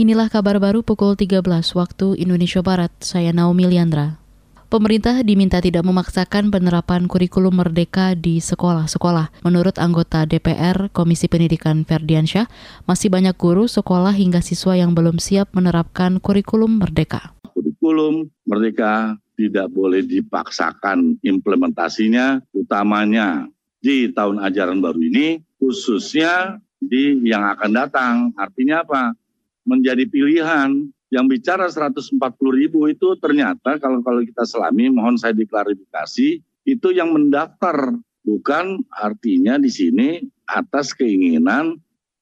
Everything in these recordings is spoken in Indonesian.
Inilah kabar baru pukul 13 waktu Indonesia Barat. Saya Naomi Liandra. Pemerintah diminta tidak memaksakan penerapan kurikulum merdeka di sekolah-sekolah. Menurut anggota DPR Komisi Pendidikan Ferdiansyah, masih banyak guru, sekolah hingga siswa yang belum siap menerapkan kurikulum merdeka. Kurikulum merdeka tidak boleh dipaksakan implementasinya, utamanya di tahun ajaran baru ini, khususnya di yang akan datang. Artinya apa? Menjadi pilihan. Yang bicara 140 ribu itu ternyata kalau kalau kita selami, mohon saya diklarifikasi, itu yang mendaftar. Bukan artinya di sini atas keinginan,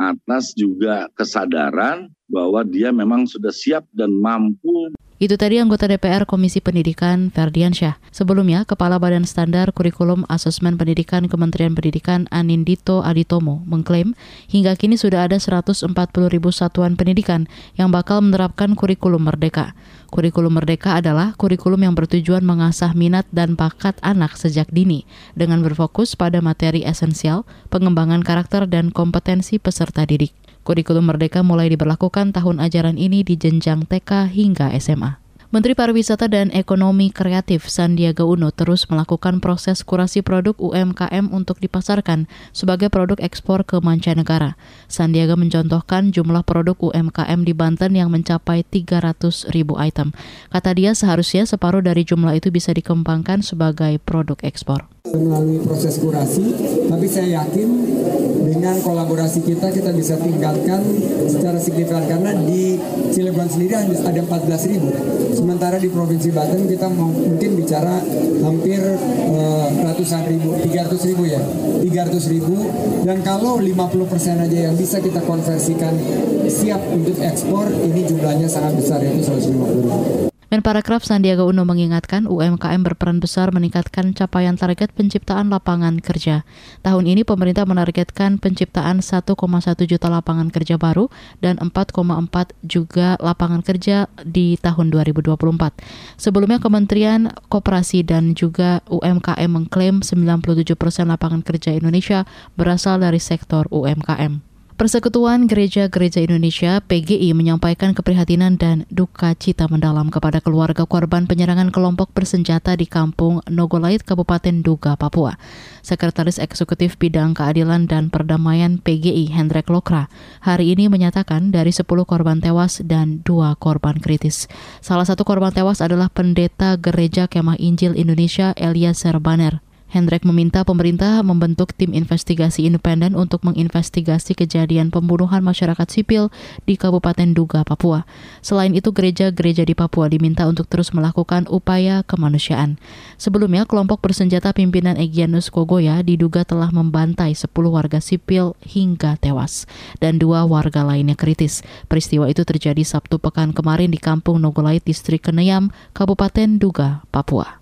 atas juga kesadaran bahwa dia memang sudah siap dan mampu itu tadi anggota DPR Komisi Pendidikan Ferdiansyah. Sebelumnya, Kepala Badan Standar Kurikulum Asesmen Pendidikan Kementerian Pendidikan Anindito Aditomo mengklaim hingga kini sudah ada 140 ribu satuan pendidikan yang bakal menerapkan kurikulum merdeka. Kurikulum merdeka adalah kurikulum yang bertujuan mengasah minat dan bakat anak sejak dini dengan berfokus pada materi esensial, pengembangan karakter dan kompetensi peserta didik. Kurikulum Merdeka mulai diberlakukan tahun ajaran ini di jenjang TK hingga SMA. Menteri Pariwisata dan Ekonomi Kreatif Sandiaga Uno terus melakukan proses kurasi produk UMKM untuk dipasarkan sebagai produk ekspor ke mancanegara. Sandiaga mencontohkan jumlah produk UMKM di Banten yang mencapai 300 ribu item. Kata dia seharusnya separuh dari jumlah itu bisa dikembangkan sebagai produk ekspor. Melalui proses kurasi, tapi saya yakin dengan kolaborasi kita kita bisa tingkatkan secara signifikan karena di Cilegon sendiri ada 14 ribu Sementara di Provinsi Banten kita mungkin bicara hampir uh, ratusan ribu, 300 ribu ya, 300 ribu. Dan kalau 50% aja yang bisa kita konversikan siap untuk ekspor, ini jumlahnya sangat besar yaitu 150 ribu. Menparekraf Sandiaga Uno mengingatkan UMKM berperan besar meningkatkan capaian target penciptaan lapangan kerja. Tahun ini pemerintah menargetkan penciptaan 1,1 juta lapangan kerja baru dan 4,4 juga lapangan kerja di tahun 2024. Sebelumnya Kementerian Koperasi dan juga UMKM mengklaim 97 persen lapangan kerja Indonesia berasal dari sektor UMKM. Persekutuan Gereja-Gereja Indonesia PGI menyampaikan keprihatinan dan duka cita mendalam kepada keluarga korban penyerangan kelompok bersenjata di kampung Nogolait, Kabupaten Duga, Papua. Sekretaris Eksekutif Bidang Keadilan dan Perdamaian PGI Hendrik Lokra hari ini menyatakan dari 10 korban tewas dan dua korban kritis. Salah satu korban tewas adalah pendeta Gereja Kemah Injil Indonesia Elia Serbaner. Hendrik meminta pemerintah membentuk tim investigasi independen untuk menginvestigasi kejadian pembunuhan masyarakat sipil di Kabupaten Duga, Papua. Selain itu, gereja-gereja di Papua diminta untuk terus melakukan upaya kemanusiaan. Sebelumnya, kelompok bersenjata pimpinan Egyanus Kogoya diduga telah membantai 10 warga sipil hingga tewas dan dua warga lainnya kritis. Peristiwa itu terjadi Sabtu pekan kemarin di Kampung Nogolait, Distrik Keneyam, Kabupaten Duga, Papua.